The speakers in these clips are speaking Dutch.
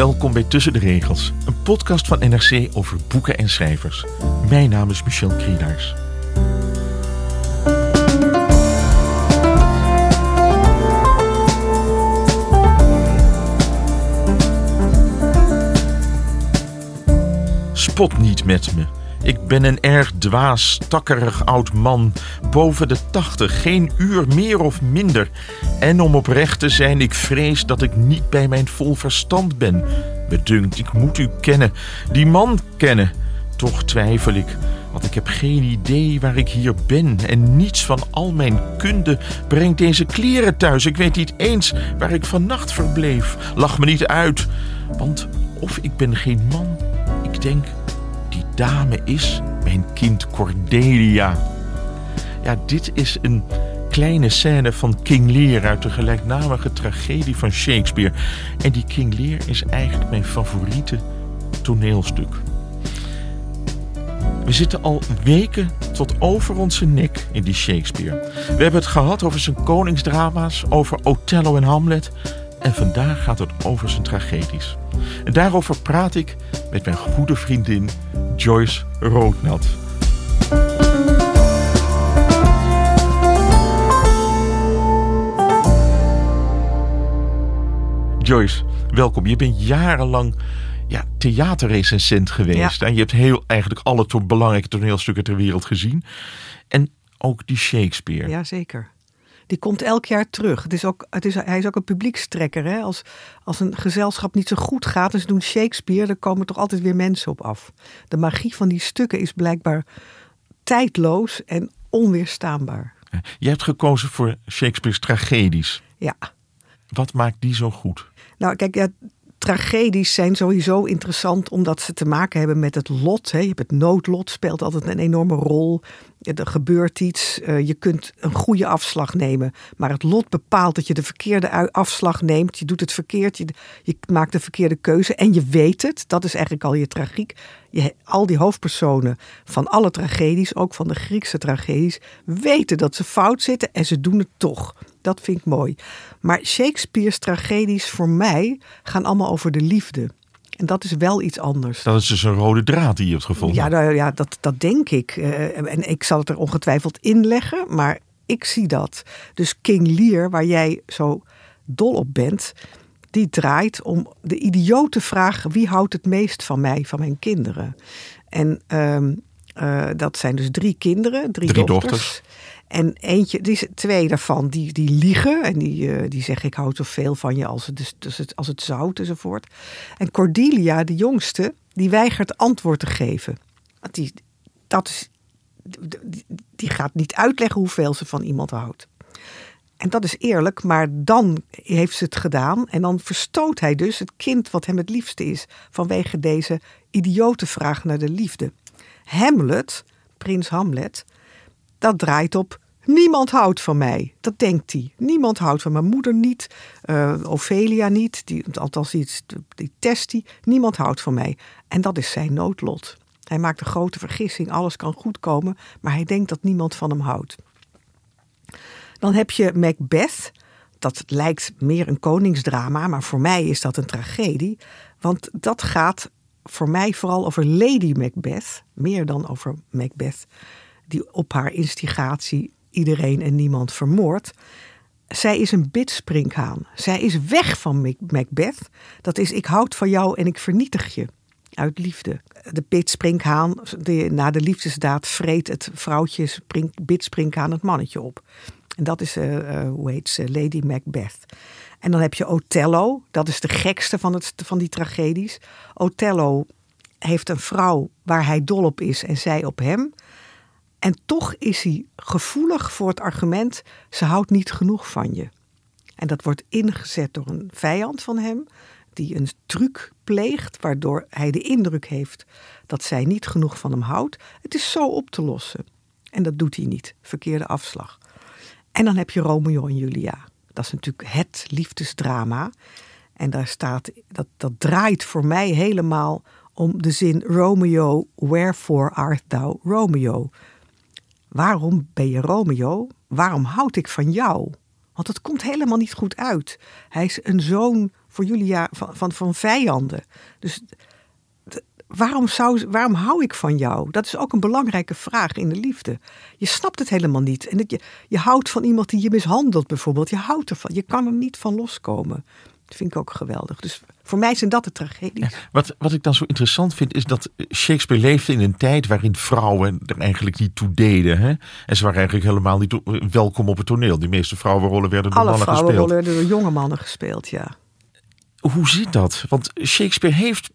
Welkom bij Tussen de Regels, een podcast van NRC over boeken en schrijvers. Mijn naam is Michel Krienaars. Spot niet met me. Ik ben een erg dwaas, stakkerig oud man, boven de tachtig, geen uur meer of minder. En om oprecht te zijn, ik vrees dat ik niet bij mijn vol verstand ben. Bedunkt, ik moet u kennen, die man kennen. Toch twijfel ik, want ik heb geen idee waar ik hier ben. En niets van al mijn kunde brengt deze kleren thuis. Ik weet niet eens waar ik vannacht verbleef. Lach me niet uit, want of ik ben geen man, ik denk die dame is mijn kind Cordelia. Ja, dit is een kleine scène van King Lear uit de gelijknamige tragedie van Shakespeare. En die King Lear is eigenlijk mijn favoriete toneelstuk. We zitten al weken tot over onze nek in die Shakespeare. We hebben het gehad over zijn koningsdrama's, over Othello en Hamlet. En vandaag gaat het over zijn tragedies. En daarover praat ik met mijn goede vriendin Joyce Roodnat. Joyce, welkom. Je bent jarenlang ja, theaterrecensent geweest. Ja. En je hebt heel, eigenlijk alle to- belangrijke toneelstukken ter wereld gezien. En ook die Shakespeare. Ja, zeker. Die komt elk jaar terug. Het is ook, het is, hij is ook een publiekstrekker. Hè? Als, als een gezelschap niet zo goed gaat en ze doen Shakespeare, dan komen toch altijd weer mensen op af. De magie van die stukken is blijkbaar tijdloos en onweerstaanbaar. Je hebt gekozen voor Shakespeare's tragedies. Ja. Wat maakt die zo goed? Nou, kijk, ja, tragedies zijn sowieso interessant omdat ze te maken hebben met het lot. Hè. Je hebt het noodlot, speelt altijd een enorme rol. Er gebeurt iets, eh, je kunt een goede afslag nemen. Maar het lot bepaalt dat je de verkeerde afslag neemt. Je doet het verkeerd, je, je maakt de verkeerde keuze en je weet het. Dat is eigenlijk al je tragiek. Je, al die hoofdpersonen van alle tragedies, ook van de Griekse tragedies, weten dat ze fout zitten en ze doen het toch. Dat vind ik mooi. Maar Shakespeare's tragedies voor mij gaan allemaal over de liefde. En dat is wel iets anders. Dat is dus een rode draad die je hebt gevonden. Ja, nou, ja dat, dat denk ik. Eh, en ik zal het er ongetwijfeld in leggen, maar ik zie dat. Dus King Lear, waar jij zo dol op bent, die draait om de idiote vraag: wie houdt het meest van mij, van mijn kinderen? En ehm, eh, dat zijn dus drie kinderen, drie, Drie dochters. dochters. En eentje, twee daarvan, die, die liegen. En die, eh, die zeggen, ik hou zoveel van je als het, dus, dus het, als het zout enzovoort. En Cordelia, de jongste, die weigert antwoord te geven. Want die, dat is, die, die gaat niet uitleggen hoeveel ze van iemand houdt. En dat is eerlijk, maar dan heeft ze het gedaan. En dan verstoot hij dus het kind wat hem het liefste is. Vanwege deze idiote vraag naar de liefde. Hamlet, prins Hamlet, dat draait op. Niemand houdt van mij. Dat denkt hij. Niemand houdt van mijn moeder niet. eh, Ophelia niet. Die, althans, die, die test hij. Niemand houdt van mij. En dat is zijn noodlot. Hij maakt een grote vergissing. Alles kan goed komen. Maar hij denkt dat niemand van hem houdt. Dan heb je Macbeth. Dat lijkt meer een koningsdrama. Maar voor mij is dat een tragedie. Want dat gaat voor mij vooral over Lady Macbeth. Meer dan over Macbeth die op haar instigatie iedereen en niemand vermoordt. zij is een bidsprinkhaan. Zij is weg van Mac- Macbeth. Dat is ik houd van jou en ik vernietig je. Uit liefde. De bidsprinkhaan, de, na de liefdesdaad, vreet het vrouwtje spring, bidsprinkhaan het mannetje op. En dat is, eh, eh, hoe heet ze, Lady Macbeth. En dan heb je Othello, dat is de gekste van, het, van die tragedies. Othello heeft een vrouw waar hij dol op is en zij op hem. En toch is hij gevoelig voor het argument: ze houdt niet genoeg van je. En dat wordt ingezet door een vijand van hem, die een truc pleegt, waardoor hij de indruk heeft dat zij niet genoeg van hem houdt. Het is zo op te lossen. En dat doet hij niet. Verkeerde afslag. En dan heb je Romeo en Julia. Dat is natuurlijk het liefdesdrama. En daar staat, dat, dat draait voor mij helemaal om de zin Romeo, wherefore art thou Romeo? Waarom ben je Romeo? Waarom houd ik van jou? Want het komt helemaal niet goed uit. Hij is een zoon voor Julia van, van, van vijanden. Dus waarom, zou, waarom hou ik van jou? Dat is ook een belangrijke vraag in de liefde. Je snapt het helemaal niet. En dat je, je houdt van iemand die je mishandelt bijvoorbeeld. Je houdt ervan. Je kan er niet van loskomen. Dat vind ik ook geweldig. Dus voor mij zijn dat de tragedies. Wat, wat ik dan zo interessant vind, is dat Shakespeare leefde in een tijd waarin vrouwen er eigenlijk niet toe deden. Hè? En ze waren eigenlijk helemaal niet welkom op het toneel. De meeste vrouwenrollen werden door Alle mannen gespeeld. vrouwenrollen werden door jonge mannen gespeeld, ja. Hoe zit dat? Want Shakespeare heeft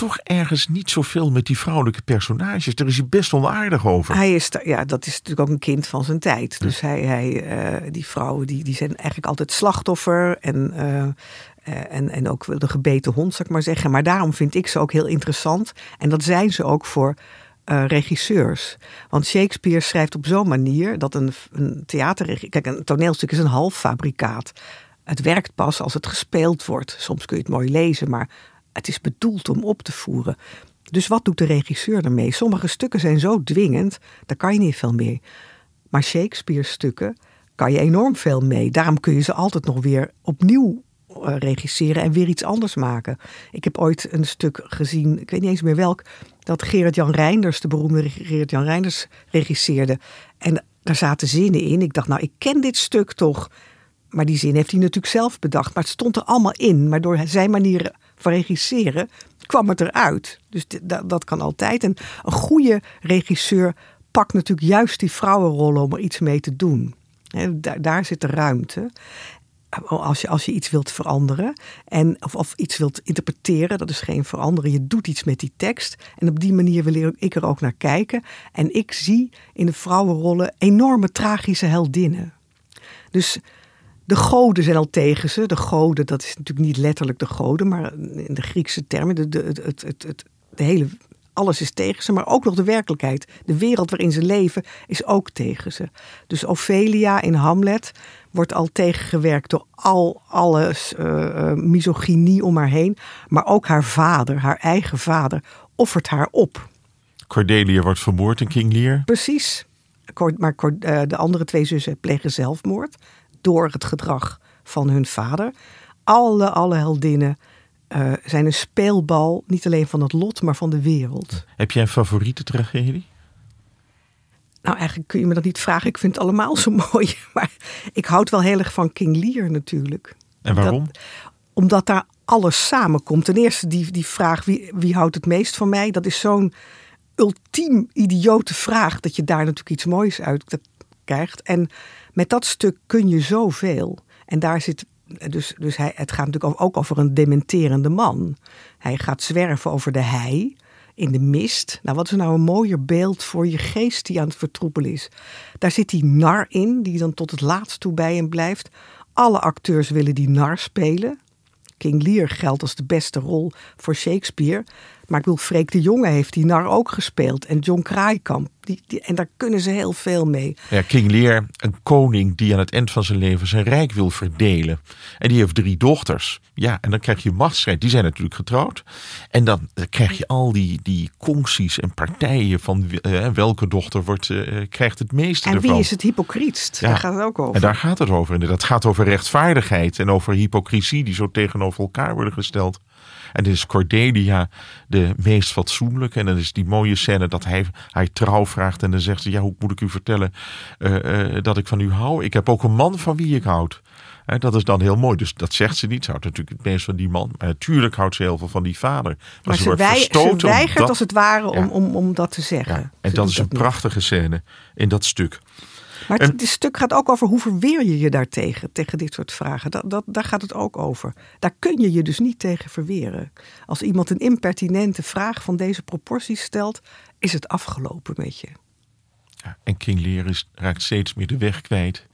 toch ergens niet zoveel met die vrouwelijke personages. Daar is hij best onaardig over. Hij is, ja, dat is natuurlijk ook een kind van zijn tijd. Dus hij, hij, eh, die vrouwen die, die zijn eigenlijk altijd slachtoffer. En, eh, en, en ook de gebeten hond, zou ik maar zeggen. Maar daarom vind ik ze ook heel interessant. En dat zijn ze ook voor eh, regisseurs. Want Shakespeare schrijft op zo'n manier dat een, een theaterregie... Kijk, een toneelstuk is een half fabrikaat. Het werkt pas als het gespeeld wordt. Soms kun je het mooi lezen, maar het is bedoeld om op te voeren. Dus wat doet de regisseur ermee? Sommige stukken zijn zo dwingend, daar kan je niet veel mee. Maar Shakespeare stukken kan je enorm veel mee. Daarom kun je ze altijd nog weer opnieuw eh, regisseren en weer iets anders maken. Ik heb ooit een stuk gezien, ik weet niet eens meer welk, dat Gerard-Jan Reinders, de beroemde Gerard-Jan Reinders, regisseerde. En daar zaten zinnen in. Ik dacht, nou, ik ken dit stuk toch. Maar die zin heeft hij natuurlijk zelf bedacht. Maar het stond er allemaal in. Maar door zijn manier van regisseren kwam het eruit. Dus dat, kan altijd. En een goede regisseur pakt natuurlijk juist die vrouwenrollen om er iets mee te doen. Daar zit de ruimte. Als je, als je iets wilt veranderen en, of, of iets wilt interpreteren, dat is geen veranderen. Je doet iets met die tekst. En op die manier wil ik er ook naar kijken. En ik zie in de vrouwenrollen enorme tragische heldinnen. Dus de goden zijn al tegen ze. De goden, dat is natuurlijk niet letterlijk de goden, maar in de Griekse termen, de, de, het, het, het, de hele, alles is tegen ze, maar ook nog de werkelijkheid. De wereld waarin ze leven is ook tegen ze. Dus Ophelia in Hamlet wordt al tegengewerkt door al alles uh, misogynie om haar heen, maar ook haar vader, haar eigen vader, offert haar op. Cordelia wordt vermoord in King Lear. Precies. Maar uh, de andere twee zussen plegen zelfmoord door het gedrag van hun vader. Alle, alle heldinnen uh, zijn een speelbal, niet alleen van het lot, maar van de wereld. Heb jij een favoriete tragedie? Nou, eigenlijk kun je me dat niet vragen. Ik vind het allemaal zo mooi. Maar ik houd wel heel erg van King Lear natuurlijk. En waarom? Dat, omdat daar alles samenkomt. Ten eerste die, die vraag, wie, wie houdt het meest van mij? Dat is zo'n ultiem idiote vraag dat je daar natuurlijk iets moois uit krijgt. En met dat stuk kun je zoveel. En daar zit. Dus, dus hij, het gaat natuurlijk ook over een dementerende man. Hij gaat zwerven over de hei in de mist. Nou, wat is nou een mooier beeld voor je geest die aan het vertroepelen is? Daar zit die nar in, die dan tot het laatst toe bij hem blijft. Alle acteurs willen die nar spelen. King Lear geldt als de beste rol voor Shakespeare. Maar ik bedoel, Freek de Jonge heeft die nar ook gespeeld. En John Kraaikamp. Die, die, en daar kunnen ze heel veel mee. Ja, King Lear, een koning die aan het eind van zijn leven zijn rijk wil verdelen. En die heeft drie dochters. Ja, en dan krijg je machtsstrijd. Die zijn natuurlijk getrouwd. En dan krijg je al die, die concties en partijen van uh, welke dochter wordt, uh, krijgt het meeste en ervan. wie is het hypocrietst? Ja. Daar gaat het ook over. En daar gaat het over. Inderdaad, het gaat over rechtvaardigheid en over hypocrisie die zo tegenover elkaar worden gesteld. En dit is Cordelia, de, meest fatsoenlijke. En dan is die mooie scène dat hij, hij trouw vraagt. En dan zegt ze, ja, hoe moet ik u vertellen eh, eh, dat ik van u hou? Ik heb ook een man van wie ik houd. Hè, dat is dan heel mooi. Dus dat zegt ze niet. Ze houdt natuurlijk het meest van die man. Maar natuurlijk houdt ze heel veel van die vader. Maar, Maar ze, ze, wordt wij, verstoten ze om weigert dat- als het ware om, Ja. om, om dat te zeggen. Ja, en Ze dat is een niet. prachtige scène in dat stuk. Maar En- het, dit stuk gaat ook over hoe verweer je je daartegen, tegen dit soort vragen. Dat, dat, daar gaat het ook over. Daar kun je je dus niet tegen verweren. Als iemand een impertinente vraag van deze proporties stelt, is het afgelopen met je. Ja, en King Lear is, raakt steeds meer de weg kwijt.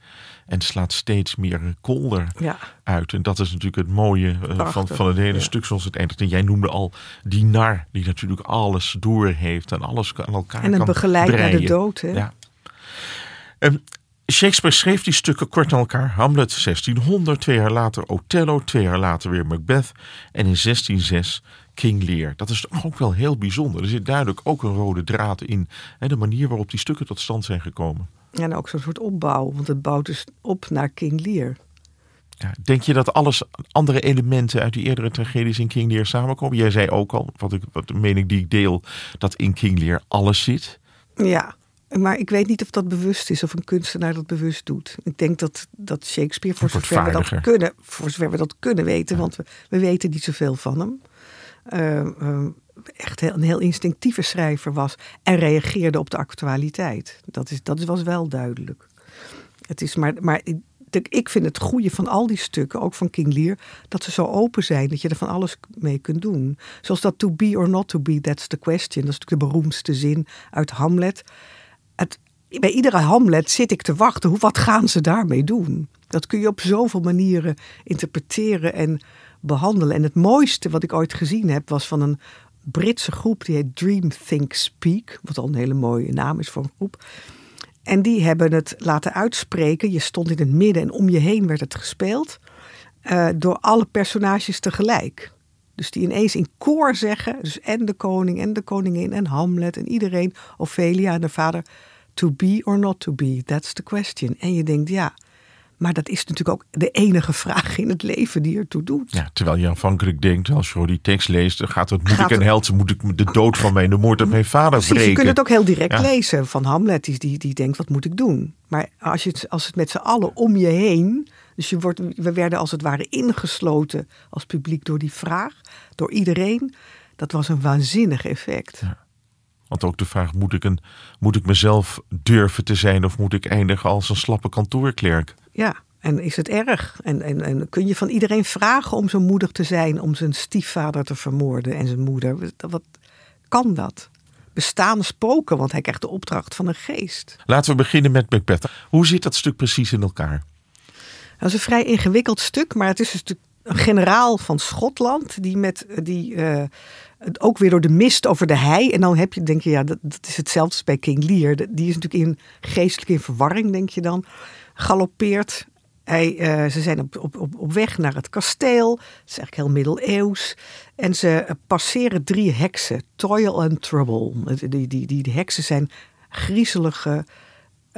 En slaat steeds meer een kolder Ja. uit. En dat is natuurlijk het mooie eh, van, van het hele ja. stuk zoals het eindigt. En jij noemde al die nar, die natuurlijk alles door heeft en alles aan elkaar En een kan begeleid naar de dood. Hè? Ja. Ehm, Shakespeare schreef die stukken kort aan elkaar. Hamlet 1600, twee jaar later Othello, twee jaar later weer Macbeth. En in 1606 King Lear. Dat is toch ook wel heel bijzonder. Er zit duidelijk ook een rode draad in. Hè, de manier waarop die stukken tot stand zijn gekomen. En ook zo'n soort opbouw, want het bouwt dus op naar King Lear. Ja, denk je dat alles andere elementen uit die eerdere tragedies in King Lear samenkomen? Jij zei ook al, wat, ik, wat de mening die ik deel, dat in King Lear alles zit. Ja, maar ik weet niet of dat bewust is of een kunstenaar dat bewust doet. Ik denk dat, dat Shakespeare, voor zover, we dat kunnen, voor zover we dat kunnen weten, want we, we weten niet zoveel van hem. eh, eh, echt heel, een heel instinctieve schrijver was en reageerde op de actualiteit. Dat, is, dat was wel duidelijk. Het is maar, maar ik vind het goede van al die stukken, ook van King Lear, dat ze zo open zijn dat je er van alles mee kunt doen. Zoals dat to be or not to be, that's the question. Dat is natuurlijk de beroemdste zin uit Hamlet. Bij iedere Hamlet zit ik te wachten. Hoe, wat gaan ze daarmee doen? Dat kun je op zoveel manieren interpreteren en behandelen. En het mooiste wat ik ooit gezien heb was van een Britse groep die heet Dream Think Speak. Wat al een hele mooie naam is voor een groep. En die hebben het laten uitspreken. Je stond in het midden en om je heen werd het gespeeld. eh, door alle personages tegelijk. Dus die ineens in koor zeggen. Dus en de koning en de koningin en Hamlet en iedereen. Ophelia en de vader. To be or not to be, that's the question. En je denkt ja, maar dat is natuurlijk ook de enige vraag in het leven die ertoe doet. Ja, terwijl je aanvankelijk denkt, als je die tekst leest, dan gaat het, moet Gaat ik een het- held, moet ik de dood van mijn, de moord op mijn vader Precies, breken. je kunt het ook heel direct Ja. lezen van Hamlet, die, die, die denkt, wat moet ik doen? Maar als, je het, als het met z'n allen om je heen, dus je wordt, we werden als het ware ingesloten als publiek door die vraag, door iedereen, dat was een waanzinnig effect. Want ook de vraag, moet ik, een, moet ik mezelf durven te zijn of moet ik eindigen als een slappe kantoorklerk? Ja, en is het erg? En, en, en kun je van iedereen vragen om zo moedig te zijn om zijn stiefvader te vermoorden en zijn moeder? Wat kan dat? Bestaan spoken, want hij krijgt de opdracht van een geest. Laten we beginnen met Macbeth. Hoe zit dat stuk precies in elkaar? Dat is een vrij ingewikkeld stuk, maar het is dus generaal van Schotland die met die eh, ook weer door de mist over de hei. En dan heb je, denk je, ja, dat, dat is hetzelfde als bij King Lear. Die is natuurlijk in geestelijk in verwarring, denk je dan. Galoppeert. Hij, eh, ze zijn op, op, op, weg naar het kasteel. Het is eigenlijk heel middeleeuws. En ze eh, passeren drie heksen. Toil and Trouble. Die, die, die heksen zijn griezelige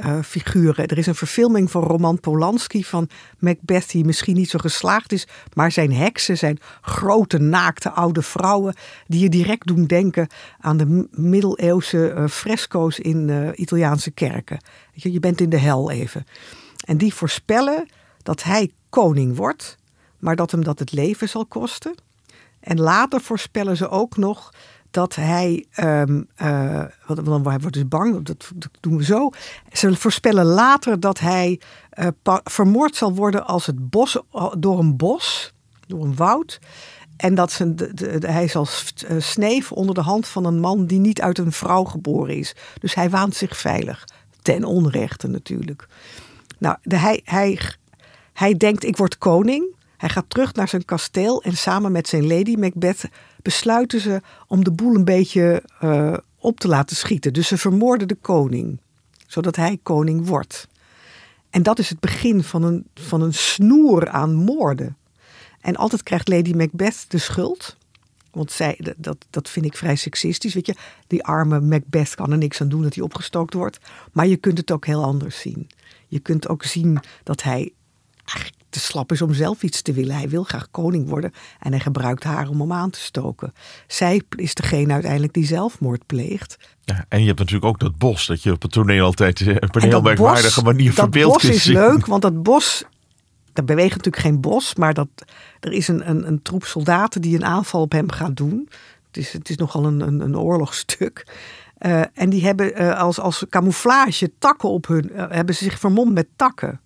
eh, figuren. Er is een verfilming van Roman Polanski van Macbeth die misschien niet zo geslaagd is, maar zijn heksen zijn grote naakte oude vrouwen die je direct doen denken aan de middeleeuwse eh, fresco's in eh, Italiaanse kerken. Je, je bent in de hel even. En die voorspellen dat hij koning wordt, maar dat hem dat het leven zal kosten. En later voorspellen ze ook nog dat hij, eh, want want hij wordt dus bang, dat, doen we zo. Ze voorspellen later dat hij eh, vermoord zal worden als het bos, door een bos, door een woud. En dat zijn de, hij zal eh, sneven onder de hand van een man die niet uit een vrouw geboren is. Dus hij waant zich veilig. Ten onrechte natuurlijk. Nou, de, hij, hij, hij denkt, ik word koning. Hij gaat terug naar zijn kasteel en samen met zijn lady Macbeth besluiten ze om de boel een beetje eh, op te laten schieten. Dus ze vermoorden de koning, zodat hij koning wordt. En dat is het begin van een, van een snoer aan moorden. En altijd krijgt Lady Macbeth de schuld. Want zij, dat, dat vind ik vrij seksistisch. Weet je, die arme Macbeth kan er niks aan doen dat hij opgestookt wordt. Maar je kunt het ook heel anders zien. Je kunt ook zien dat hij te slap is om zelf iets te willen. Hij wil graag koning worden en hij gebruikt haar om hem aan te stoken. Zij is degene uiteindelijk die zelfmoord pleegt. Ja, en je hebt natuurlijk ook dat bos dat je op het toneel altijd eh, op een En heel dat merkwaardige manier verbeeld Dat kunt bos is zien. leuk, want dat bos, daar beweegt natuurlijk geen bos, maar dat, er is een, een, een troep soldaten die een aanval op hem gaat doen. Het is, het is nogal een, een, een oorlogsstuk. Eh, en die hebben eh, als, als camouflage takken op hun, hebben ze zich vermomd met takken.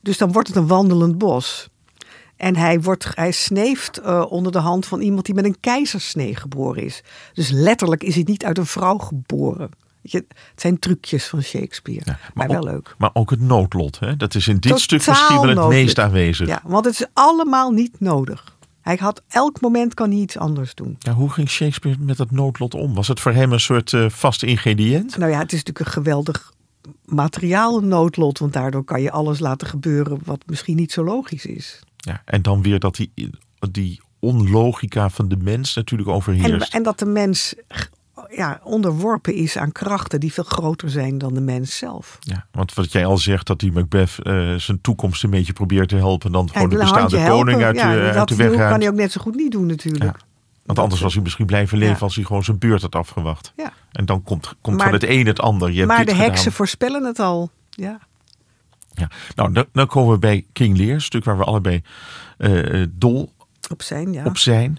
Dus dan wordt het een wandelend bos. En hij, wordt, hij sneeft eh, onder de hand van iemand die met een keizersnee geboren is. Dus letterlijk is hij niet uit een vrouw geboren. Je, het zijn trucjes van Shakespeare. Ja, maar, wel ook, leuk. Maar ook het noodlot. Hè? Dat is in dit Totaal stuk misschien wel het noodlot. meest aanwezig. Ja, want het is allemaal niet nodig. Hij had elk moment kan hij iets anders doen. Ja, hoe ging Shakespeare met dat noodlot om? Was het voor hem een soort eh, vast ingrediënt? Nou ja, het is natuurlijk een geweldig materiaal noodlot. Want daardoor kan je alles laten gebeuren wat misschien niet zo logisch is. Ja, en dan weer dat die, die onlogica van de mens natuurlijk En, overheerst. en dat de mens ja, onderworpen is aan krachten die veel groter zijn dan de mens zelf. Ja, want wat jij al zegt, dat die Macbeth eh, zijn toekomst een beetje probeert te helpen. En dan Ja, gewoon de bestaande koning helpen. uit, Ja, de, uit dat de weg kan ruimt. hij ook net zo goed niet doen natuurlijk. Ja. Want anders was hij misschien blijven leven Ja. als hij gewoon zijn beurt had afgewacht. Ja. En dan komt, komt Maar- van het een het ander. Je hebt Maar de gedaan. heksen voorspellen het al. Ja. Ja. Nou, dan, dan komen we bij King Lear, een stuk waar we allebei eh, dol Op zijn, ja. op zijn.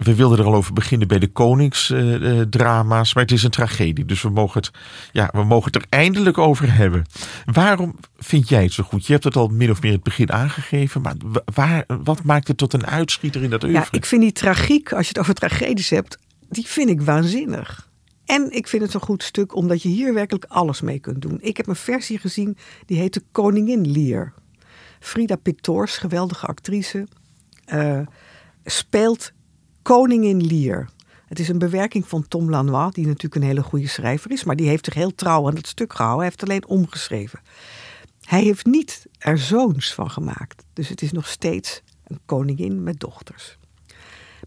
We wilden er al over beginnen bij de koningsdrama's, maar het is een tragedie. Dus we mogen, het, ja, we mogen het er eindelijk over hebben. Waarom vind jij het zo goed? Je hebt het al min of meer in het begin aangegeven, maar wa- waar, wat maakt het tot een uitschieter in dat oeuvre? Ja, ik vind die tragiek, als je het over tragedies hebt, die vind ik waanzinnig. En ik vind het een goed stuk omdat je hier werkelijk alles mee kunt doen. Ik heb een versie gezien die heet de Koningin Lear. Frida Pictors, geweldige actrice, eh, speelt Koningin Lear. Het is een bewerking van Tom Lanois, die natuurlijk een hele goede schrijver is, maar die heeft zich heel trouw aan het stuk gehouden. Hij heeft alleen omgeschreven. Hij heeft niet er zoons van gemaakt. Dus het is nog steeds een koningin met dochters.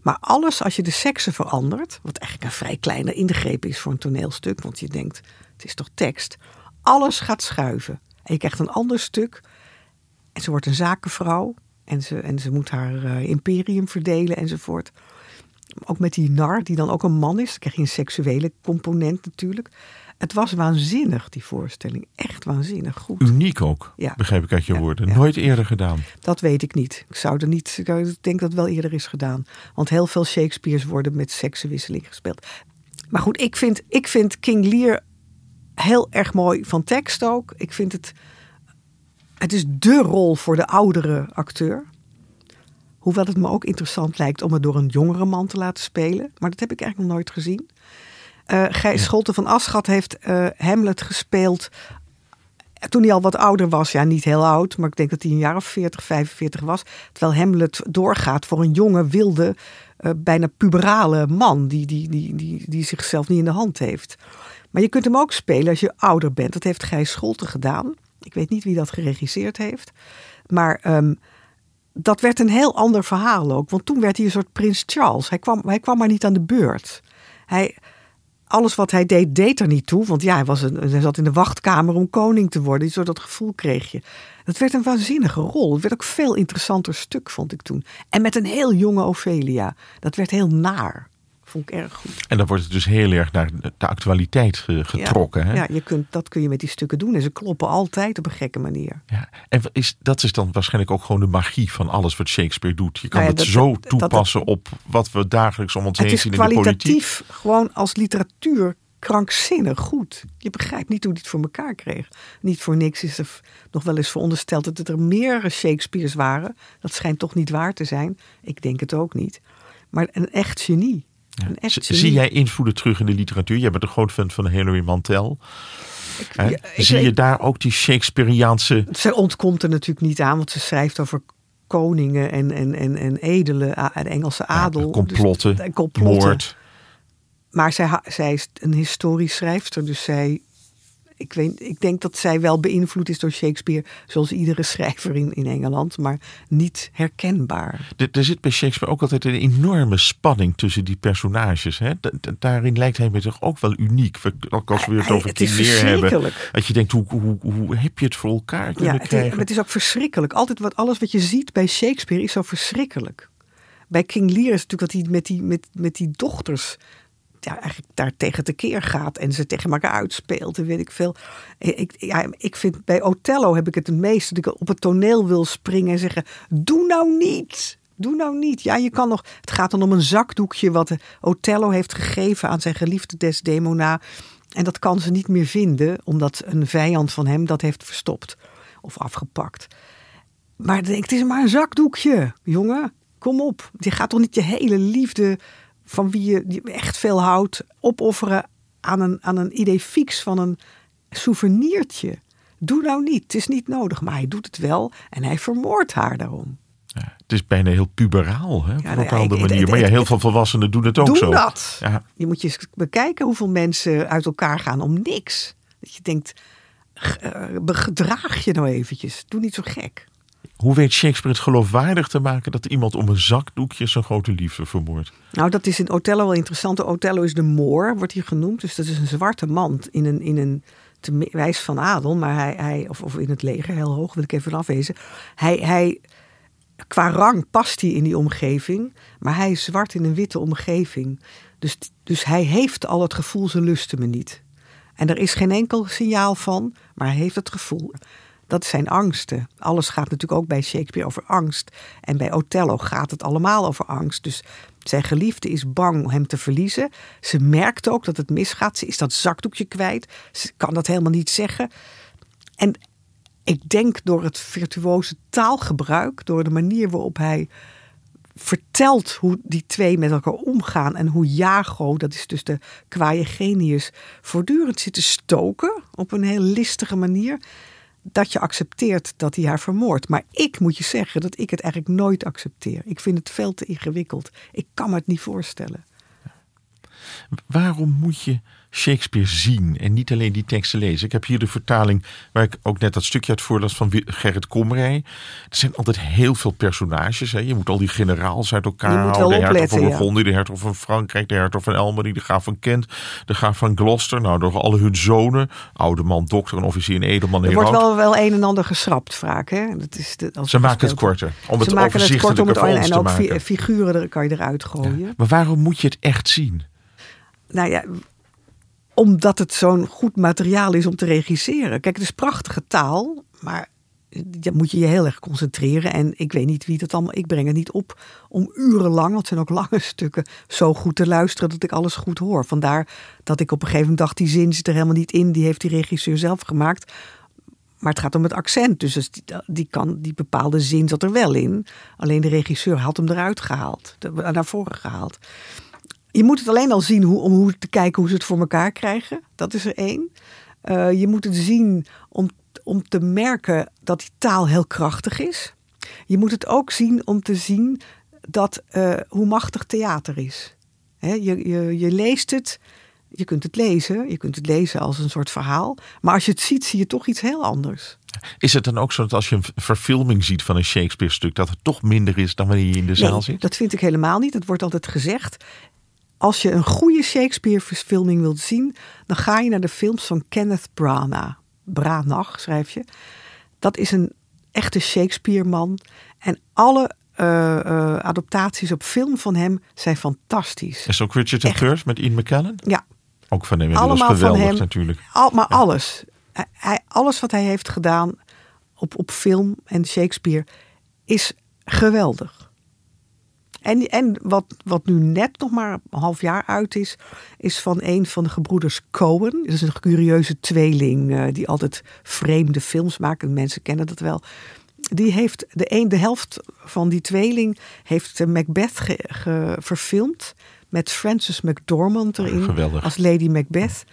Maar alles als je de seksen verandert, wat eigenlijk een vrij kleine ingreep is voor een toneelstuk, want je denkt, het is toch tekst. Alles gaat schuiven. En je krijgt een ander stuk. En ze wordt een zakenvrouw. En ze, en ze moet haar eh, imperium verdelen enzovoort. Ook met die nar, die dan ook een man is. Dan krijg je een seksuele component natuurlijk. Het was waanzinnig, die voorstelling. Echt waanzinnig goed. Uniek ook, Ja. begrijp ik uit je Ja, woorden. ja. Nooit eerder gedaan. Dat weet ik niet. Ik zou er niet. Ik denk dat het wel eerder is gedaan. Want heel veel Shakespeare's worden met seksenwisseling gespeeld. Maar goed, ik vind, ik vind King Lear heel erg mooi van tekst ook. Ik vind het. Het is dé rol voor de oudere acteur. Hoewel het me ook interessant lijkt om het door een jongere man te laten spelen. Maar dat heb ik eigenlijk nog nooit gezien. Eh Gijs Scholten van Aschat heeft eh, Hamlet gespeeld toen hij al wat ouder was, ja niet heel oud, maar ik denk dat hij een jaar of 40, 45 was. Terwijl Hamlet doorgaat voor een jonge, wilde, eh, bijna puberale man die, die, die, die, die zichzelf niet in de hand heeft. Maar je kunt hem ook spelen als je ouder bent. Dat heeft Gijs Scholten gedaan. Ik weet niet wie dat geregisseerd heeft. Maar ehm, dat werd een heel ander verhaal ook. Want toen werd hij een soort prins Charles. Hij kwam, hij kwam maar niet aan de beurt. Hij, alles wat hij deed, deed er niet toe. Want ja, hij, was een, hij zat in de wachtkamer om koning te worden. Zo dat gevoel kreeg je. Dat werd een waanzinnige rol. Het werd ook veel interessanter stuk, vond ik toen. En met een heel jonge Ophelia. Dat werd heel naar. Vond ik erg goed. En dan wordt het dus heel erg naar de actualiteit ge- getrokken. Ja, hè? ja je kunt, dat kun je met die stukken doen. En ze kloppen altijd op een gekke manier. Ja, en is, dat is dan waarschijnlijk ook gewoon de magie van alles wat Shakespeare doet. Je kan Nou ja, het dat- zo dat- dat- toepassen op wat we dagelijks om ons Het heen is zien in de politiek. kwalitatief gewoon als literatuur krankzinnig goed. Je begrijpt niet hoe hij het voor elkaar kreeg. Niet voor niks is er nog wel eens verondersteld dat er meer Shakespeare's waren. Dat schijnt toch niet waar te zijn. Ik denk het ook niet. Maar een echt genie. Ja. Echt. Zie jij invloeden terug in de literatuur? Jij bent een groot fan van Hilary Mantel. Ja, ik Zie je daar ook die Shakespeareaanse... Ze ontkomt er natuurlijk niet aan, want ze schrijft over koningen en, en, en, en edelen en Engelse adel. complotten, Dus- en complotten. moord? Maar zij, zij is een historisch schrijfster, dus zij Ik, weet, ik denk dat zij wel beïnvloed is door Shakespeare, zoals iedere schrijver in, in Engeland, maar niet herkenbaar. Er, er zit bij Shakespeare ook altijd een enorme spanning tussen die personages. Hè? Da- da- daarin lijkt hij me toch ook wel uniek. Ook als we het Hij- over het is Lear hebben. verschrikkelijk. Dat je denkt, hoe, hoe, hoe heb je het voor elkaar Ja, kunnen het is, krijgen? maar het is ook verschrikkelijk. Altijd wat, alles wat je ziet bij Shakespeare is zo verschrikkelijk. Bij King Lear is het natuurlijk dat hij met die, met, met die dochters ja, eigenlijk daar tegen tekeer gaat en ze tegen elkaar uitspeelt en weet ik veel. Ik, ja, ik vind bij Othello heb ik het het meest dat ik op het toneel wil springen en zeggen: Doe nou niet! Doe nou niet. Ja, je kan nog. Het gaat dan om een zakdoekje wat Othello heeft gegeven aan zijn geliefde Desdemona. En dat kan ze niet meer vinden, omdat een vijand van hem dat heeft verstopt of afgepakt. Maar het is maar een zakdoekje, jongen. Kom op. Je gaat toch niet je hele liefde van wie je, echt veel houdt opofferen aan een, aan een idee fix van een souvenirtje. Doe nou niet. Het is niet nodig. Maar hij doet het wel en hij vermoordt haar daarom. Ja, het is bijna heel puberaal, hè, op een nou bepaalde manier. Maar ja, heel veel volwassenen doen het ook Doe zo. dat. Ja. Je moet je eens bekijken hoeveel mensen uit elkaar gaan om niks. Dat je denkt, eh, gedraag je nou eventjes. Doe niet zo gek. Hoe weet Shakespeare het geloofwaardig te maken dat iemand om een zakdoekje zijn grote liefde vermoordt? Nou, dat is in Othello wel interessant. Othello is de Moor, wordt hij genoemd. Dus dat is een zwarte man in een, in een te wijs van adel, maar hij, hij of, of in het leger, heel hoog wil ik even afwezen. Hij, hij, qua rang past hij in die omgeving, maar hij is zwart in een witte omgeving. Dus, dus hij heeft al het gevoel, ze lusten me niet. En er is geen enkel signaal van, maar hij heeft het gevoel. Dat zijn angsten. Alles gaat natuurlijk ook bij Shakespeare over angst. En bij Othello gaat het allemaal over angst. Dus zijn geliefde is bang hem te verliezen. Ze merkt ook dat het misgaat. Ze is dat zakdoekje kwijt. Ze kan dat helemaal niet zeggen. En ik denk door het virtuoze taalgebruik, door de manier waarop hij vertelt hoe die twee met elkaar omgaan en hoe Jago, dat is dus de kwaaie genius, voortdurend zit te stoken op een heel listige manier, dat je accepteert dat hij haar vermoordt. Maar ik moet je zeggen dat ik het eigenlijk nooit accepteer. Ik vind het veel te ingewikkeld. Ik kan me het niet voorstellen. Waarom moet je Shakespeare zien en niet alleen die teksten lezen? Ik heb hier de vertaling waar ik ook net dat stukje uit voorlas van Gerrit Komrij. Er zijn altijd heel veel personages. Hè. Je moet al die generaals uit elkaar houden. De hertog van ja. Burgondië, de hertog van Frankrijk, de hertog van Elmery, de graaf van Kent, de graaf van Gloucester. Nou, door al hun zonen. Oude man, dokter, een officier, een edelman, Er wordt wel, wel een en ander geschrapt vaak. Hè? Dat is de, als Ze maken het korter. Om het Ze maken het kort om het voor en, en ook figuren kan je eruit gooien. Maar waarom moet je het echt zien? Nou ja, omdat het zo'n goed materiaal is om te regisseren. Kijk, het is prachtige taal, maar ja, moet je je heel erg concentreren. En ik weet niet wie dat allemaal. Ik breng het niet op om urenlang, want het zijn ook lange stukken, zo goed te luisteren dat ik alles goed hoor. Vandaar dat ik op een gegeven moment dacht: die zin zit er helemaal niet in. Die heeft die regisseur zelf gemaakt. Maar het gaat om het accent. Dus die, kan, die bepaalde zin zat er wel in. Alleen de regisseur had hem eruit gehaald. Naar voren gehaald. Je moet het alleen al zien hoe, om hoe te kijken hoe ze het voor elkaar krijgen. Dat is er één. Eh, je moet het zien om, om te merken dat die taal heel krachtig is. Je moet het ook zien om te zien dat, eh, hoe machtig theater is. Je, je, je leest het, je kunt het lezen, je kunt het lezen als een soort verhaal. Maar als je het ziet, zie je toch iets heel anders. Is het dan ook zo dat als je een verfilming ziet van een Shakespeare-stuk, dat het toch minder is dan wanneer je in de zaal zit? dat vind ik helemaal niet. Het wordt altijd gezegd. Als je een goede Shakespeare-verfilming wilt zien, dan ga je naar de films van Kenneth Branagh. Branagh schrijf je. Dat is een echte Shakespeare-man. En alle eh, eh, adaptaties op film van hem zijn fantastisch. Is ook Richard Echt. III met Ian McKellen? Ja, Ook van hem inmiddels allemaal van geweldig hem. natuurlijk. Al, maar alles. Hij, alles wat hij heeft gedaan op, op film en Shakespeare is geweldig. En, en wat, wat nu net nog maar een half jaar uit is, is van een van de gebroeders Cohen. Dat is een curieuze tweeling eh, die altijd vreemde films maken. Mensen kennen dat wel. Die heeft de, een, de helft van die tweeling heeft eh, Macbeth ge- ge- verfilmd. Met Frances McDormand erin geweldig. als Lady Macbeth.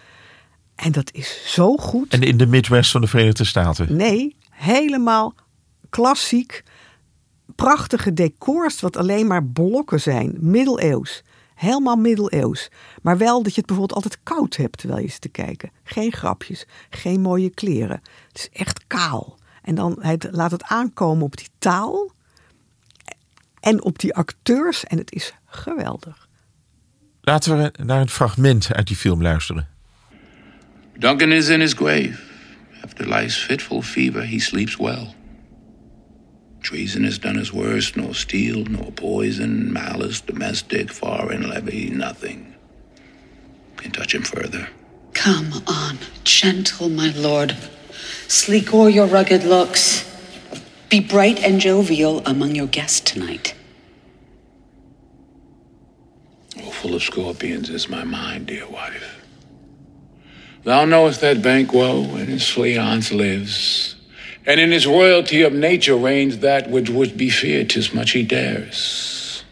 En dat is zo goed. En in de Midwest van de Verenigde Staten. Nee, helemaal klassiek. Prachtige decors, wat alleen maar blokken zijn. Middeleeuws. Helemaal middeleeuws. Maar wel dat je het bijvoorbeeld altijd koud hebt terwijl je zit te kijken. Geen grapjes, geen mooie kleren. Het is echt kaal. En dan hij laat het aankomen op die taal en op die acteurs. En het is geweldig. Laten we naar een fragment uit die film luisteren. Duncan is in his grave. After life's fitful fever, he sleeps well. Treason has done his worst, nor steel, nor poison, malice, domestic, foreign, levy, nothing can touch him further. Come on, gentle, my lord. Sleek o'er your rugged looks. Be bright and jovial among your guests tonight. Oh, full of scorpions is my mind, dear wife. Thou knowest that Banquo in his fleance lives, and in his royalty of nature reigns that which would be feared, tis much he dares.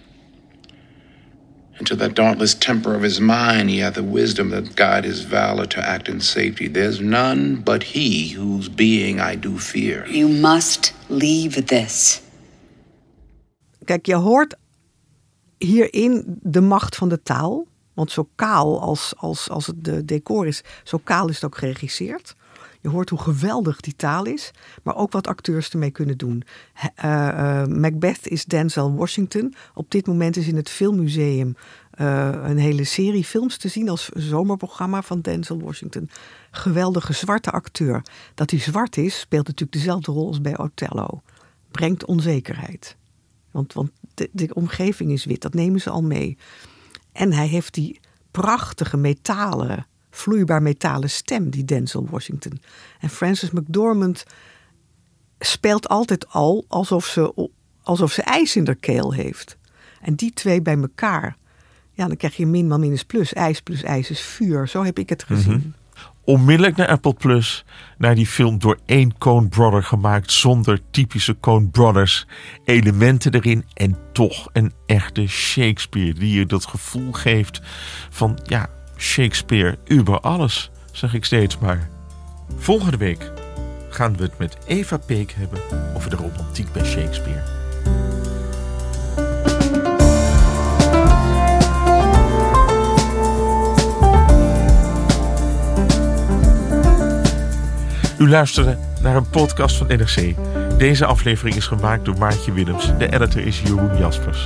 And to that dauntless temper of his mind, he hath the wisdom that guide his valor to act in safety. There's none but he whose being I do fear. You must leave this. Kijk, je hoort hierin de macht van de taal. Want zo kaal als, als, als het de decor is, zo kaal is het ook geregisseerd. Je hoort hoe geweldig die taal is, maar ook wat acteurs ermee kunnen doen. Uh, uh, Macbeth is Denzel Washington. Op dit moment is in het Filmmuseum uh, een hele serie films te zien als zomerprogramma van Denzel Washington. Geweldige zwarte acteur. Dat hij zwart is, speelt natuurlijk dezelfde rol als bij Othello. Brengt onzekerheid. Want, want de, de omgeving is wit, dat nemen ze al mee. En hij heeft die prachtige metalen, vloeibaar metalen stem, die Denzel Washington. En Frances McDormand speelt altijd al alsof ze, alsof ze ijs in de keel heeft. En die twee bij elkaar, ja, dan krijg je min minus plus. IJs plus ijs is vuur. Zo heb ik het gezien. Mm -hmm. Onmiddellijk naar Apple Plus, naar die film door één Coen Brother gemaakt, zonder typische Coen Brothers elementen erin en toch een echte Shakespeare die je dat gevoel geeft van ja, Shakespeare über alles, zeg ik steeds maar. Volgende week gaan we het met Eva Peek hebben over de romantiek bij Shakespeare. U luisterde naar een podcast van NRC. Deze aflevering is gemaakt door Maartje Willems. De editor is Jeroen Jaspers.